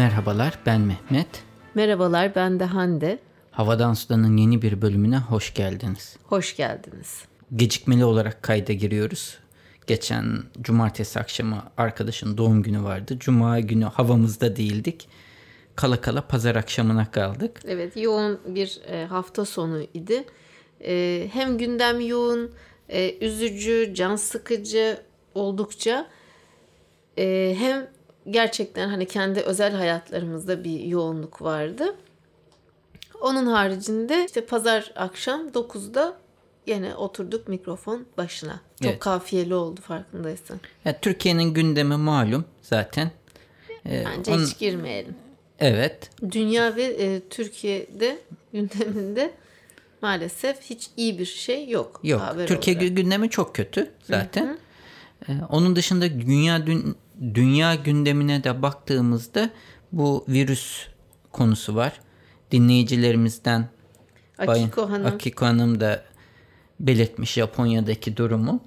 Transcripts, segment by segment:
Merhabalar ben Mehmet. Merhabalar ben de Hande. Havadan Sudan'ın yeni bir bölümüne hoş geldiniz. Hoş geldiniz. Gecikmeli olarak kayda giriyoruz. Geçen cumartesi akşamı arkadaşın doğum günü vardı. Cuma günü havamızda değildik. Kala kala pazar akşamına kaldık. Evet yoğun bir e, hafta sonu idi. E, hem gündem yoğun, e, üzücü, can sıkıcı oldukça hem gerçekten hani kendi özel hayatlarımızda bir yoğunluk vardı. Onun haricinde işte pazar akşam 9'da yine oturduk mikrofon başına. Çok Evet. kafiyeli oldu farkındaysan. Ya, Türkiye'nin gündemi malum zaten. Ee, Bence onun- hiç girmeyelim. Evet. Dünya ve e, Türkiye'de gündeminde maalesef hiç iyi bir şey yok. Yok. Türkiye olarak. gü- gündemi çok kötü zaten. Ee, onun dışında dünya dün, dünya gündemine de baktığımızda bu virüs konusu var. Dinleyicilerimizden Bay- Akiko Hanım Akiko Hanım da belirtmiş Japonya'daki durumu.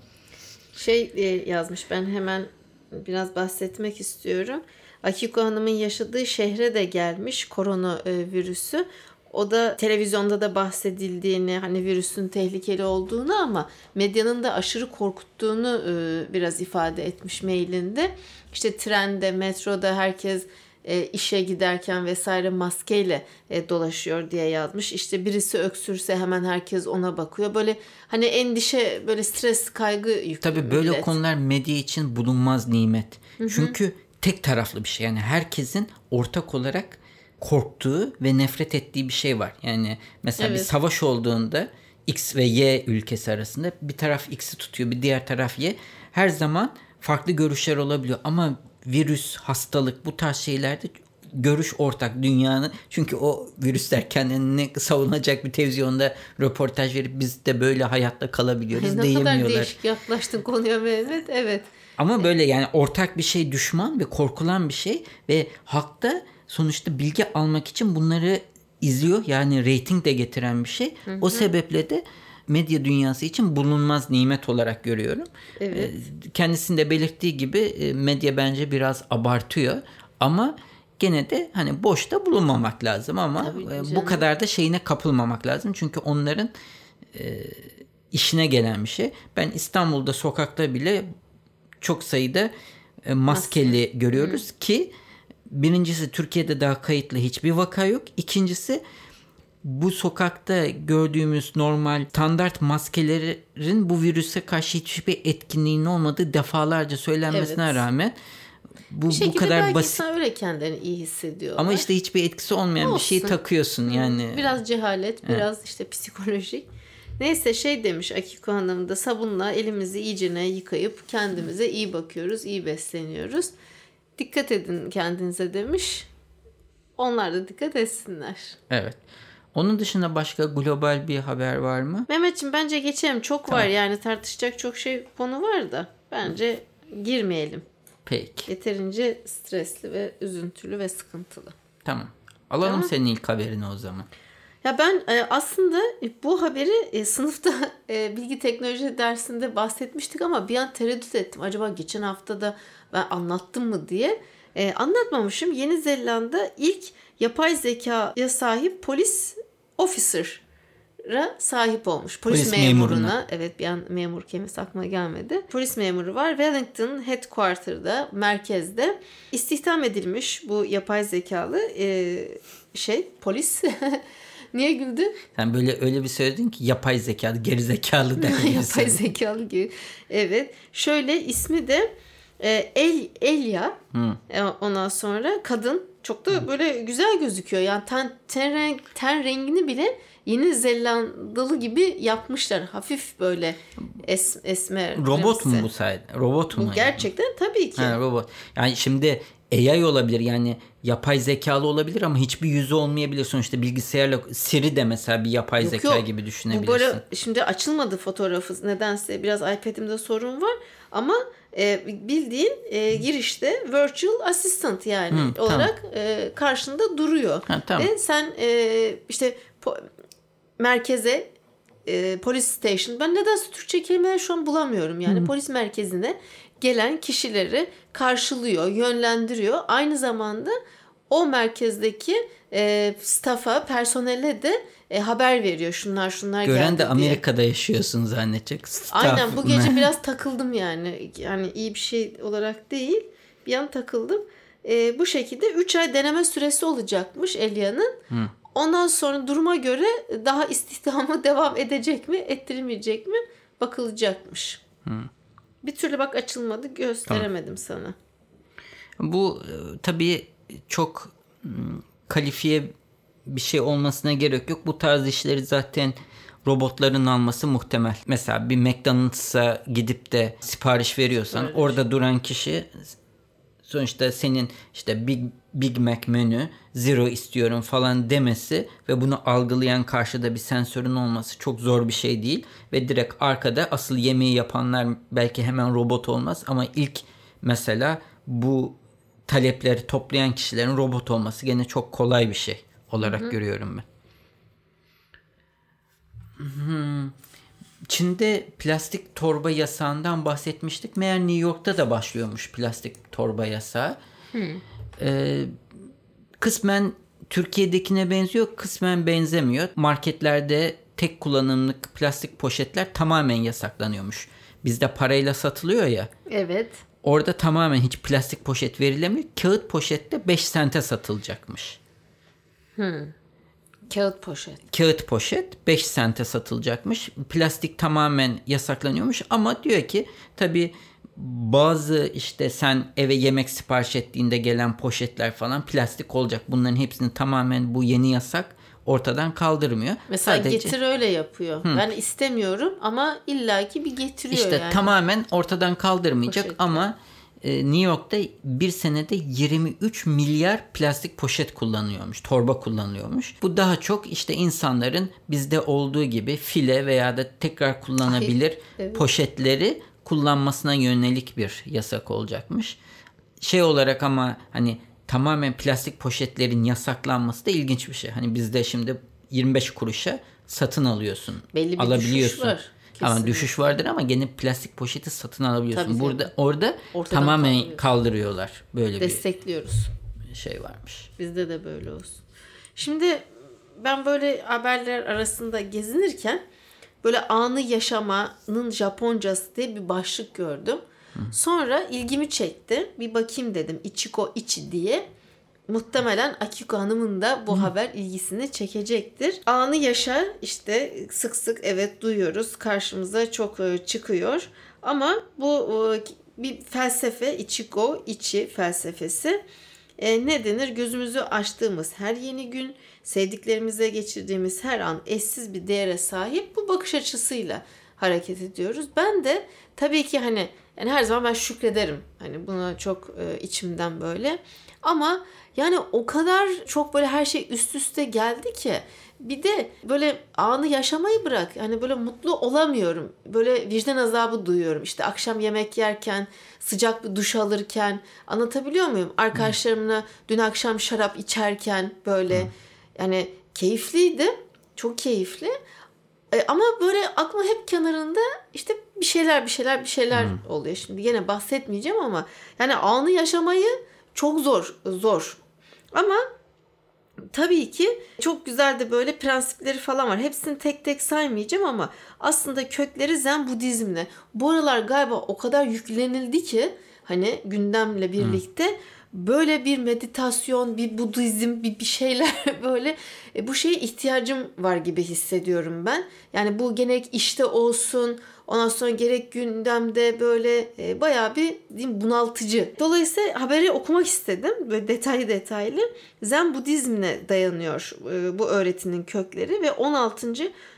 şey e, yazmış ben hemen biraz bahsetmek istiyorum. Akiko Hanım'ın yaşadığı şehre de gelmiş korona e. O da televizyonda da bahsedildiğini hani virüsün tehlikeli olduğunu ama medyanın da aşırı korkuttuğunu e, biraz ifade etmiş mailinde. İşte trende, metroda herkes e, işe giderken vesaire maskeyle e, dolaşıyor diye yazmış. İşte birisi öksürse hemen herkes ona bakıyor. Böyle hani endişe, böyle stres, kaygı yüklü. Tabii böyle millet. konular medya için bulunmaz nimet. Çünkü tek taraflı bir şey. Yani herkesin ortak olarak korktuğu ve nefret ettiği bir şey var. Yani mesela bir Evet. savaş olduğunda X ve Y ülkesi arasında bir taraf X'i tutuyor, bir diğer taraf Y. Her zaman farklı görüşler olabiliyor ama virüs, hastalık bu tarz şeylerde görüş ortak dünyanın. Çünkü o virüsler kendini savunacak bir televizyonda röportaj verip biz de böyle hayatta kalabiliyoruz ne diyemiyorlar. kadar değişik yaklaştın konuya Mehmet. Evet. Ama böyle yani ortak bir şey düşman ve korkulan bir şey ve halkta sonuçta bilgi almak için bunları izliyor. Yani reyting de getiren bir şey. O sebeple de medya dünyası için bulunmaz nimet olarak görüyorum. Evet. Ee, Kendisinde belirttiği gibi e, medya bence biraz abartıyor ama gene de hani boşta bulunmamak lazım ama e, bu kadar da şeyine kapılmamak lazım. Çünkü onların işine gelen bir şey. Ben İstanbul'da sokakta bile çok sayıda e, maskeli görüyoruz ki birincisi Türkiye'de daha kayıtlı hiçbir vaka yok. İkincisi bu sokakta gördüğümüz normal standart maskelerin bu virüse karşı hiçbir etkinliğinin olmadığı defalarca söylenmesine Evet. rağmen bu, Bir bu kadar belki basit öyle kendilerini iyi hissediyor. ama işte hiçbir etkisi olmayan bir şeyi Olsun. takıyorsun yani. Biraz cehalet, biraz işte psikolojik. Neyse şey demiş Akiko Hanım da sabunla elimizi iyicene yıkayıp kendimize iyi bakıyoruz, iyi besleniyoruz. Dikkat edin kendinize demiş. Onlar da dikkat etsinler. Evet. Onun dışında başka global bir haber var mı? Mehmetciğim bence geçelim. Çok var yani tartışacak çok şey konu var da bence girmeyelim. Peki. Yeterince stresli ve üzüntülü ve sıkıntılı. Tamam. Alalım Tamam. senin ilk haberini o zaman. Ya ben e, aslında bu haberi e, sınıfta e, bilgi teknoloji dersinde bahsetmiştik ama bir an tereddüt ettim. Acaba geçen hafta da ben anlattım mı diye. E, anlatmamışım. Yeni Zelanda ilk yapay zekaya sahip polis officer'a sahip olmuş. Polis, Polis memuruna. memuruna. Evet bir an memur kelimesi aklıma gelmedi. Polis memuru var. Wellington Headquarter'da, merkezde istihdam edilmiş bu yapay zekalı e, şey polis. Niye güldün? Sen böyle öyle bir söyledin ki yapay zekalı, geri zekalı gibi yapay zekalı gibi. Evet. Şöyle ismi de e, El Elia. E, ondan sonra kadın çok da böyle güzel gözüküyor. Yani ten, ten, renk, ten rengini bile Yeni Zelandalı gibi yapmışlar. Hafif böyle es, esmer. Robot mu bu sayede? Robot mu? Bu yani? gerçekten tabii ki. Ha, robot. Yani şimdi AI olabilir yani yapay zekalı olabilir ama hiçbir yüzü olmayabilir. Sonuçta bilgisayarla Siri de mesela bir yapay Yok, zeka yok. gibi Bu düşünebilirsin. böyle şimdi açılmadı fotoğrafı nedense biraz iPad'imde sorun var ama e, bildiğin e, girişte virtual assistant yani Hı, olarak e, karşında duruyor. Ha, tamam. Ve sen e, işte po- merkeze e, polis station ben nedense Türkçe kelimeler şu an bulamıyorum yani polis merkezine gelen kişileri karşılıyor, yönlendiriyor. Aynı zamanda o merkezdeki e, staff'a, personele de e, haber veriyor. Şunlar şunlar Gören geldi de Amerika'da diye. yaşıyorsun zannedecek. Staff. Aynen bu gece biraz takıldım yani. Yani iyi bir şey olarak değil. Bir an takıldım. E, bu şekilde 3 ay deneme süresi olacakmış Elia'nın. Ondan sonra duruma göre daha istihdamı devam edecek mi, ettirmeyecek mi bakılacakmış. Hı. Bir türlü bak açılmadı gösteremedim tamam. sana. Bu e, tabii çok kalifiye bir şey olmasına gerek yok. Bu tarz işleri zaten robotların alması muhtemel. Mesela bir McDonald's'a gidip de sipariş veriyorsan Öyle orada şey. duran kişi sonuçta senin işte Big, Big Mac menü zero istiyorum falan demesi ve bunu algılayan karşıda bir sensörün olması çok zor bir şey değil. Ve direkt arkada asıl yemeği yapanlar belki hemen robot olmaz ama ilk mesela bu talepleri toplayan kişilerin robot olması gene çok kolay bir şey olarak Hı-hı. görüyorum ben. Hmm. Çin'de plastik torba yasağından bahsetmiştik. Meğer New York'ta da başlıyormuş plastik torba yasağı. Ee, kısmen Türkiye'dekine benziyor, kısmen benzemiyor. Marketlerde tek kullanımlık plastik poşetler tamamen yasaklanıyormuş. Bizde parayla satılıyor ya. Evet. Orada tamamen hiç plastik poşet verilemiyor. Kağıt poşette 5 sente satılacakmış. Hmm. Kağıt poşet. Kağıt poşet 5 sente satılacakmış. Plastik tamamen yasaklanıyormuş ama diyor ki tabi bazı işte sen eve yemek sipariş ettiğinde gelen poşetler falan plastik olacak. Bunların hepsini tamamen bu yeni yasak ortadan kaldırmıyor. Mesela Sadece... getir öyle yapıyor. Hı. Ben istemiyorum ama illaki bir getiriyor işte yani. tamamen ortadan kaldırmayacak ama e, New York'ta bir senede 23 milyar plastik poşet kullanıyormuş, torba kullanıyormuş. Bu daha çok işte insanların bizde olduğu gibi file veya da tekrar kullanabilir Ay, evet. poşetleri kullanmasına yönelik bir yasak olacakmış. Şey olarak ama hani tamamen plastik poşetlerin yasaklanması da ilginç bir şey. Hani bizde şimdi 25 kuruşa satın alıyorsun. Belli bir alabiliyorsun. düşüş var. Ama düşüş vardır ama gene plastik poşeti satın alabiliyorsun. Tabii Burada tabii. orada Ortadan tamamen kaldırıyorlar. Böyle Destekliyoruz. bir şey varmış. Bizde de böyle olsun. Şimdi ben böyle haberler arasında gezinirken böyle anı yaşamanın Japoncası diye bir başlık gördüm. Sonra ilgimi çekti. Bir bakayım dedim Ichiko Ichi diye. Muhtemelen Akiko Hanım'ın da bu Hı. haber ilgisini çekecektir. Anı yaşa işte sık sık evet duyuyoruz. Karşımıza çok e, çıkıyor. Ama bu e, bir felsefe Ichiko Ichi felsefesi. E, ne denir? Gözümüzü açtığımız her yeni gün, sevdiklerimize geçirdiğimiz her an eşsiz bir değere sahip bu bakış açısıyla hareket ediyoruz. Ben de tabii ki hani yani her zaman ben şükrederim. Hani buna çok e, içimden böyle. Ama yani o kadar çok böyle her şey üst üste geldi ki bir de böyle anı yaşamayı bırak. Hani böyle mutlu olamıyorum. Böyle vicdan azabı duyuyorum. İşte akşam yemek yerken, sıcak bir duş alırken anlatabiliyor muyum? Arkadaşlarımla dün akşam şarap içerken böyle yani keyifliydi. Çok keyifli. E, ama böyle aklım hep kenarında işte bir şeyler bir şeyler bir şeyler hmm. oluyor. Şimdi yine bahsetmeyeceğim ama yani anı yaşamayı çok zor zor. Ama tabii ki çok güzel de böyle prensipleri falan var. Hepsini tek tek saymayacağım ama aslında kökleri Zen Budizmle. Bu aralar galiba o kadar yüklenildi ki hani gündemle birlikte hmm böyle bir meditasyon, bir Budizm, bir bir şeyler böyle e, bu şeye ihtiyacım var gibi hissediyorum ben. Yani bu gerek işte olsun, ondan sonra gerek gündemde böyle e, bayağı bir diyeyim, bunaltıcı. Dolayısıyla haberi okumak istedim. Böyle detaylı detaylı. Zen Budizmine dayanıyor e, bu öğretinin kökleri ve 16.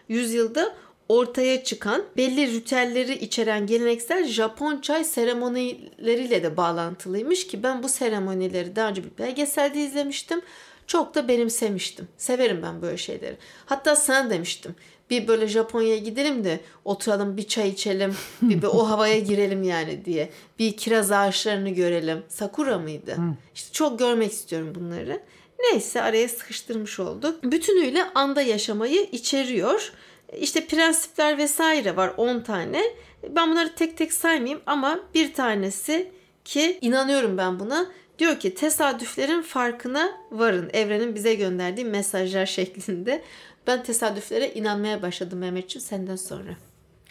yüzyılda ortaya çıkan belli ritüelleri içeren geleneksel Japon çay seremonileriyle de bağlantılıymış ki ben bu seremonileri daha önce bir belgeselde izlemiştim. Çok da benimsemiştim. Severim ben böyle şeyleri. Hatta sana demiştim. Bir böyle Japonya'ya gidelim de oturalım bir çay içelim. Bir, bir o havaya girelim yani diye. Bir kiraz ağaçlarını görelim. Sakura mıydı? İşte çok görmek istiyorum bunları. Neyse araya sıkıştırmış olduk. Bütünüyle anda yaşamayı içeriyor. İşte prensipler vesaire var 10 tane. Ben bunları tek tek saymayayım ama bir tanesi ki inanıyorum ben buna Diyor ki tesadüflerin farkına varın. Evrenin bize gönderdiği mesajlar şeklinde. Ben tesadüflere inanmaya başladım Mehmetciğim senden sonra.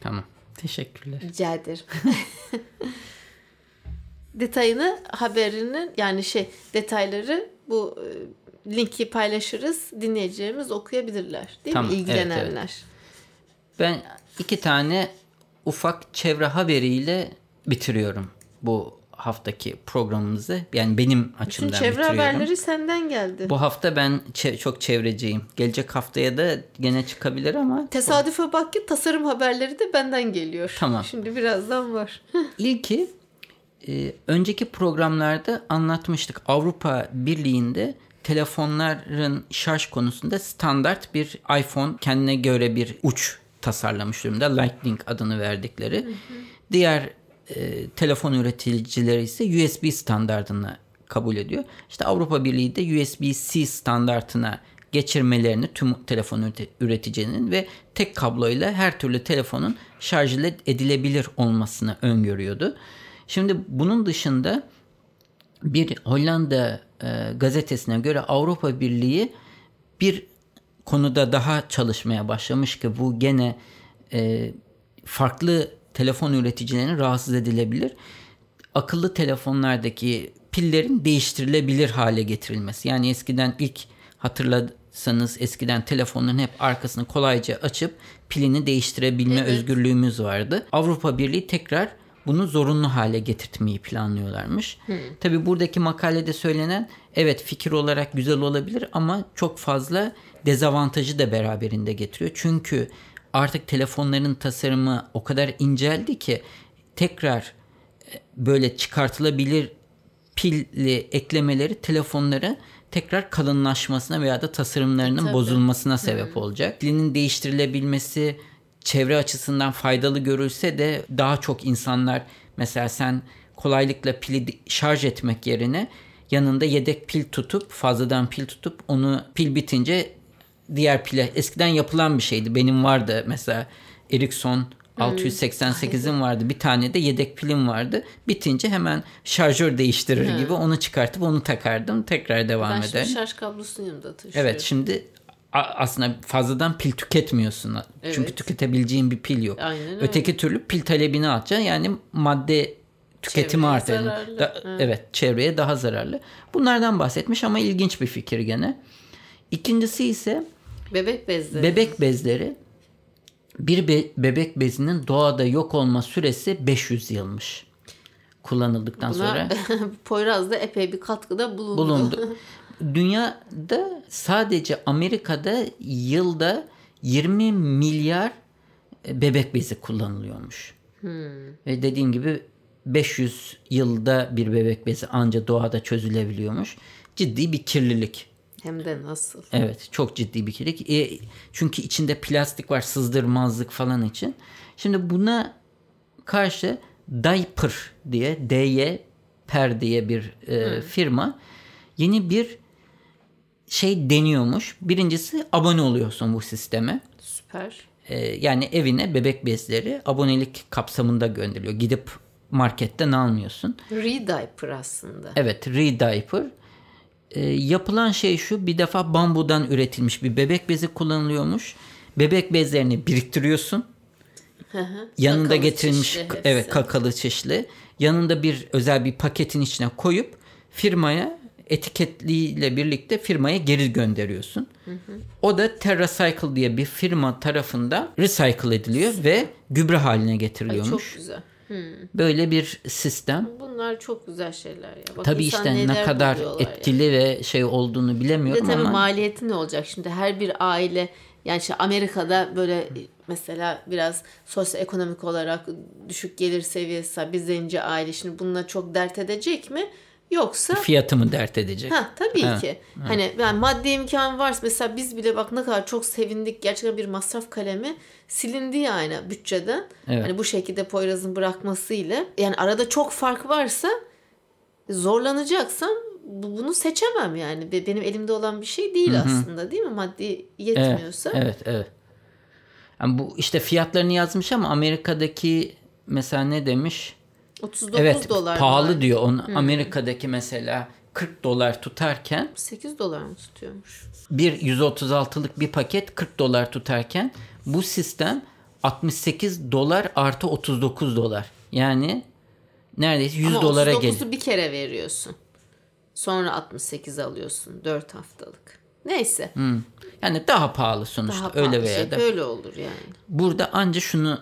Tamam. Teşekkürler. Rica ederim. Detayını haberinin yani şey detayları bu e, linki paylaşırız. Dinleyicilerimiz okuyabilirler. Değil Tamam, mi? evet, İlgilenenler. Ben iki tane ufak çevre haberiyle bitiriyorum bu haftaki programımızı. Yani benim Bütün açımdan çevre bitiriyorum. haberleri senden geldi. Bu hafta ben çe- çok çevreciyim. Gelecek haftaya da gene çıkabilir ama Tesadüfe bak ki tasarım haberleri de benden geliyor. Tamam. Şimdi birazdan var. İlki e, önceki programlarda anlatmıştık. Avrupa Birliği'nde telefonların şarj konusunda standart bir iPhone kendine göre bir uç tasarlamış durumda. Lightning adını verdikleri. Diğer e, telefon üreticileri ise USB standartını kabul ediyor. İşte Avrupa Birliği de USB-C standartına geçirmelerini tüm telefon üreti- üreticinin ve tek kabloyla her türlü telefonun şarj edilebilir olmasını öngörüyordu. Şimdi bunun dışında bir Hollanda e, gazetesine göre Avrupa Birliği bir konuda daha çalışmaya başlamış ki bu gene e, farklı telefon üreticilerine rahatsız edilebilir. Akıllı telefonlardaki pillerin değiştirilebilir hale getirilmesi. Yani eskiden ilk hatırlarsanız eskiden telefonların hep arkasını kolayca açıp pilini değiştirebilme Evet. özgürlüğümüz vardı. Avrupa Birliği tekrar bunu zorunlu hale getirtmeyi planlıyorlarmış. Tabi buradaki makalede söylenen evet fikir olarak güzel olabilir ama çok fazla dezavantajı da beraberinde getiriyor. Çünkü artık telefonların tasarımı o kadar inceldi ki tekrar e, böyle çıkartılabilir pilli eklemeleri telefonları tekrar kalınlaşmasına veya da tasarımlarının Tabii. bozulmasına sebep olacak. Pilinin değiştirilebilmesi çevre açısından faydalı görülse de daha çok insanlar mesela sen kolaylıkla pili şarj etmek yerine yanında yedek pil tutup fazladan pil tutup onu pil bitince diğer pile eskiden yapılan bir şeydi. Benim vardı mesela Ericsson 688'im vardı. Bir tane de yedek pilim vardı. Bitince hemen şarjör değiştirir gibi onu çıkartıp onu takardım. Tekrar devam Ben ederim. şimdi şarj kablosunu yanımda taşıyorum. Evet şimdi aslında fazladan pil tüketmiyorsun. Çünkü Evet. tüketebileceğin bir pil yok. Aynen öyle. Öteki türlü pil talebini artacaksın. Yani madde tüketimi zararlı. Da- evet çevreye daha zararlı. Bunlardan bahsetmiş ama ilginç bir fikir gene. İkincisi ise Bebek bezleri. bebek bezleri. Bir be- bebek bezinin doğada yok olma süresi 500 yılmış. Kullanıldıktan sonra Buna Poyraz da epey bir katkıda bulundu. bulundu. Dünyada sadece Amerika'da yılda 20 milyar bebek bezi kullanılıyormuş. Ve dediğim gibi 500 yılda bir bebek bezi anca doğada çözülebiliyormuş. Ciddi bir kirlilik. Hem de nasıl. Evet çok ciddi bir kirlilik. E, çünkü içinde plastik var sızdırmazlık falan için. Şimdi buna karşı Diaper diye DY Per diye bir e, firma yeni bir şey deniyormuş. Birincisi abone oluyorsun bu sisteme. Süper. E, yani evine bebek bezleri abonelik kapsamında gönderiliyor. Gidip marketten almıyorsun. Re-diaper aslında. Evet re-diaper. Ee, yapılan şey şu bir defa bambudan üretilmiş bir bebek bezi kullanılıyormuş. Bebek bezlerini biriktiriyorsun. Yanında Kakalı getirilmiş çişli evet kakalı çeşitli. Yanında bir özel bir paketin içine koyup firmaya etiketliyle birlikte firmaya geri gönderiyorsun. O da TerraCycle diye bir firma tarafından recycle ediliyor ve gübre haline Ay, getiriliyormuş. çok güzel. Böyle bir sistem. Bunlar çok güzel şeyler ya. Bak Tabii işte ne kadar buluyorlar ya. etkili ve şey olduğunu Bir de bilemiyorum tabii ama maliyeti ne olacak şimdi her bir aile yani işte Amerika'da böyle mesela biraz sosyoekonomik olarak düşük gelir seviyesi bir zenci aile şimdi bununla çok dert edecek mi? Yoksa fiyatımı dert edecek. Ha tabii Ha, ki. Hani yani maddi imkan varsa mesela biz bile bak ne kadar çok sevindik. Gerçekten bir masraf kalemi silindi yani bütçeden. Evet. Hani bu şekilde Poyraz'ın bırakmasıyla. Yani arada çok fark varsa zorlanacaksam bu- bunu seçemem yani. Be- Benim elimde olan bir şey değil aslında değil mi? Maddi Evet, yetmiyorsa. evet, evet. Yani bu işte fiyatlarını yazmış ama Amerika'daki mesela ne demiş? 39 evet dolar pahalı var. diyor. Onu Amerika'daki mesela 40 dolar tutarken 8 dolar mı tutuyormuş? bir 136'lık bir paket 40 dolar tutarken bu sistem 68 dolar artı 39 dolar. Yani neredeyse 100 Ama dolara 39'u geliyor. bir kere veriyorsun. Sonra 68 alıyorsun 4 haftalık. Neyse. Yani daha pahalı sonuçta Daha öyle pahalı veya şey da. böyle olur yani. Burada anca şunu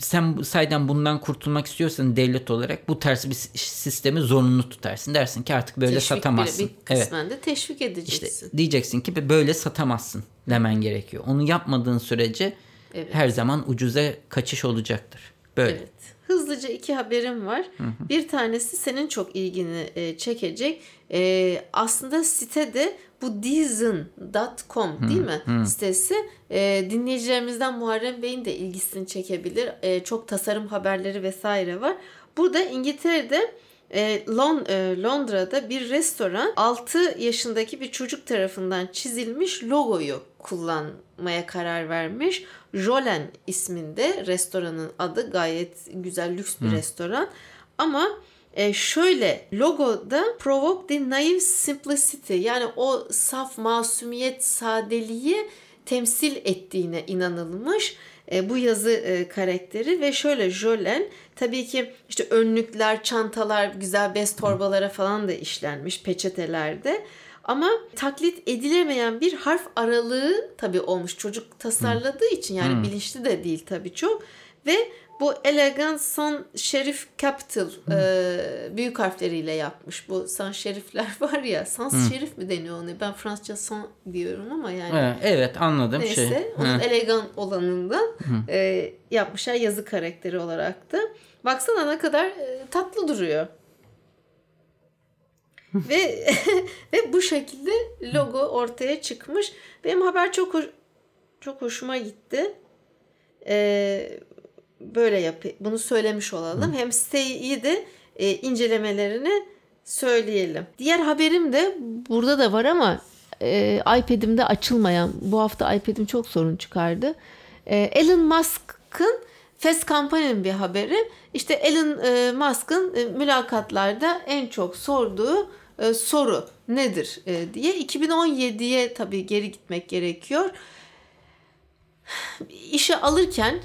sen bu sayeden bundan kurtulmak istiyorsan devlet olarak bu tarz bir sistemi zorunlu tutarsın. Dersin ki artık böyle Teşvik satamazsın. Bir, bir kısmen de teşvik edeceksin. İşte diyeceksin ki böyle satamazsın demen gerekiyor. Onu yapmadığın sürece Evet. her zaman ucuza kaçış olacaktır. Böyle. Evet. Hızlıca iki haberim var. Bir tanesi senin çok ilgini çekecek. E, aslında sitede bu Dizen.com değil mi sitesi e, dinleyicilerimizden Muharrem Bey'in de ilgisini çekebilir. E, çok tasarım haberleri vesaire var. Burada İngiltere'de e, Lon, e, Londra'da bir restoran 6 yaşındaki bir çocuk tarafından çizilmiş logoyu kullanmaya karar vermiş. Jolen isminde restoranın adı gayet güzel lüks bir restoran. Ama e, şöyle logoda provoke the naive simplicity yani o saf masumiyet sadeliği temsil ettiğine inanılmış e, bu yazı e, karakteri ve şöyle Jolen tabii ki işte önlükler, çantalar, güzel bez torbalara falan da işlenmiş peçetelerde. Ama taklit edilemeyen bir harf aralığı tabii olmuş. Çocuk tasarladığı için yani bilinçli de değil tabii çok. Ve bu elegant son şerif capital e, büyük harfleriyle yapmış. Bu sans şerifler var ya. Sans şerif mi deniyor onu? Ben Fransızca son diyorum ama yani. Evet, evet anladım Neyse şey. onun Hı. elegan olanından e, yapmışlar yazı karakteri olarak da. Baksana ne kadar e, tatlı duruyor. ve ve bu şekilde logo ortaya çıkmış. Benim haber çok hoş- çok hoşuma gitti. E, böyle yap bunu söylemiş olalım. Hem siteyi de e, incelemelerini söyleyelim. Diğer haberim de burada da var ama e, iPad'imde açılmayan. Bu hafta iPad'im çok sorun çıkardı. E, Elon Musk'ın Fast Company'nin bir haberi. İşte Elon e, Musk'ın e, mülakatlarda en çok sorduğu e, soru nedir e, diye 2017'ye tabii geri gitmek gerekiyor. İşe alırken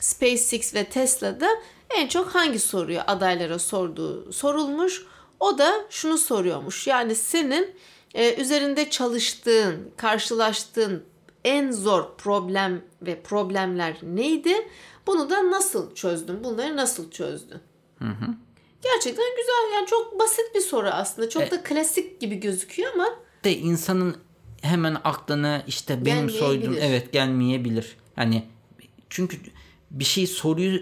SpaceX ve Tesla'da en çok hangi soruyu adaylara sorduğu sorulmuş. O da şunu soruyormuş. Yani senin e, üzerinde çalıştığın, karşılaştığın en zor problem ve problemler neydi? Bunu da nasıl çözdün? Bunları nasıl çözdün? Gerçekten güzel. Yani çok basit bir soru aslında. Çok da klasik gibi gözüküyor ama De insanın hemen aklına işte benim soyduğum evet gelmeyebilir. Hani çünkü bir şey soruyu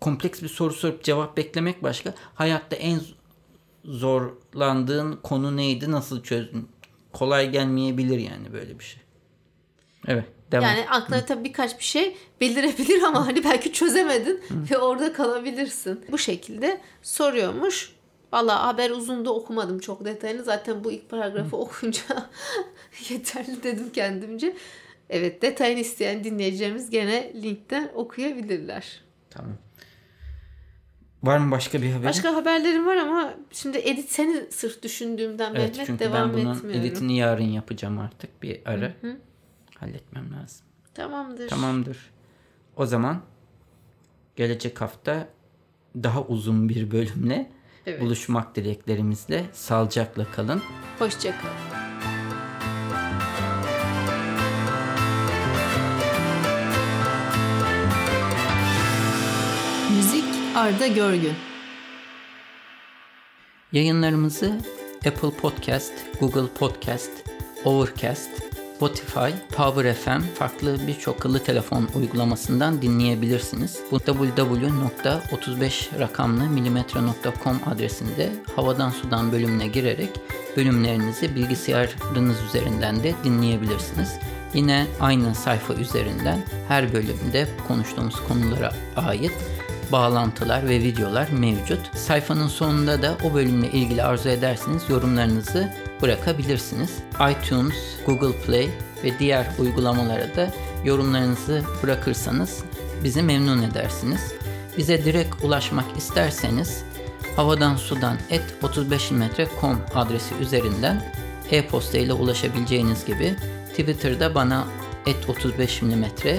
kompleks bir soru sorup cevap beklemek başka. Hayatta en zorlandığın konu neydi? Nasıl çözdün? Kolay gelmeyebilir yani böyle bir şey. Evet. Devam. Yani aklına tabii birkaç bir şey belirebilir ama hani belki çözemedin ve orada kalabilirsin. Bu şekilde soruyormuş. Valla haber uzun da okumadım çok detayını. Zaten bu ilk paragrafı okunca yeterli dedim kendimce. Evet detayını isteyen dinleyicilerimiz gene linkten okuyabilirler. Tamam. Var mı başka bir haber? Başka haberlerim var ama şimdi edit seni sırf düşündüğümden Evet Mehmet çünkü devam ben bunun etmiyorum. editini yarın yapacağım artık bir ara. Halletmem lazım. Tamamdır. Tamamdır. O zaman gelecek hafta daha uzun bir bölümle Evet. buluşmak dileklerimizle sağlıcakla kalın. Hoşçakalın. Arda Görgün. Yayınlarımızı Apple Podcast, Google Podcast, Overcast, Spotify, Power FM farklı birçok akıllı telefon uygulamasından dinleyebilirsiniz. Bu www.35 rakamlı milimetre.com adresinde havadan sudan bölümüne girerek bölümlerinizi bilgisayarınız üzerinden de dinleyebilirsiniz. Yine aynı sayfa üzerinden her bölümde konuştuğumuz konulara ait bağlantılar ve videolar mevcut. Sayfanın sonunda da o bölümle ilgili arzu ederseniz yorumlarınızı bırakabilirsiniz. iTunes, Google Play ve diğer uygulamalara da yorumlarınızı bırakırsanız bizi memnun edersiniz. Bize direkt ulaşmak isterseniz havadan sudan et 35mm.com adresi üzerinden e-posta ile ulaşabileceğiniz gibi Twitter'da bana et 35mm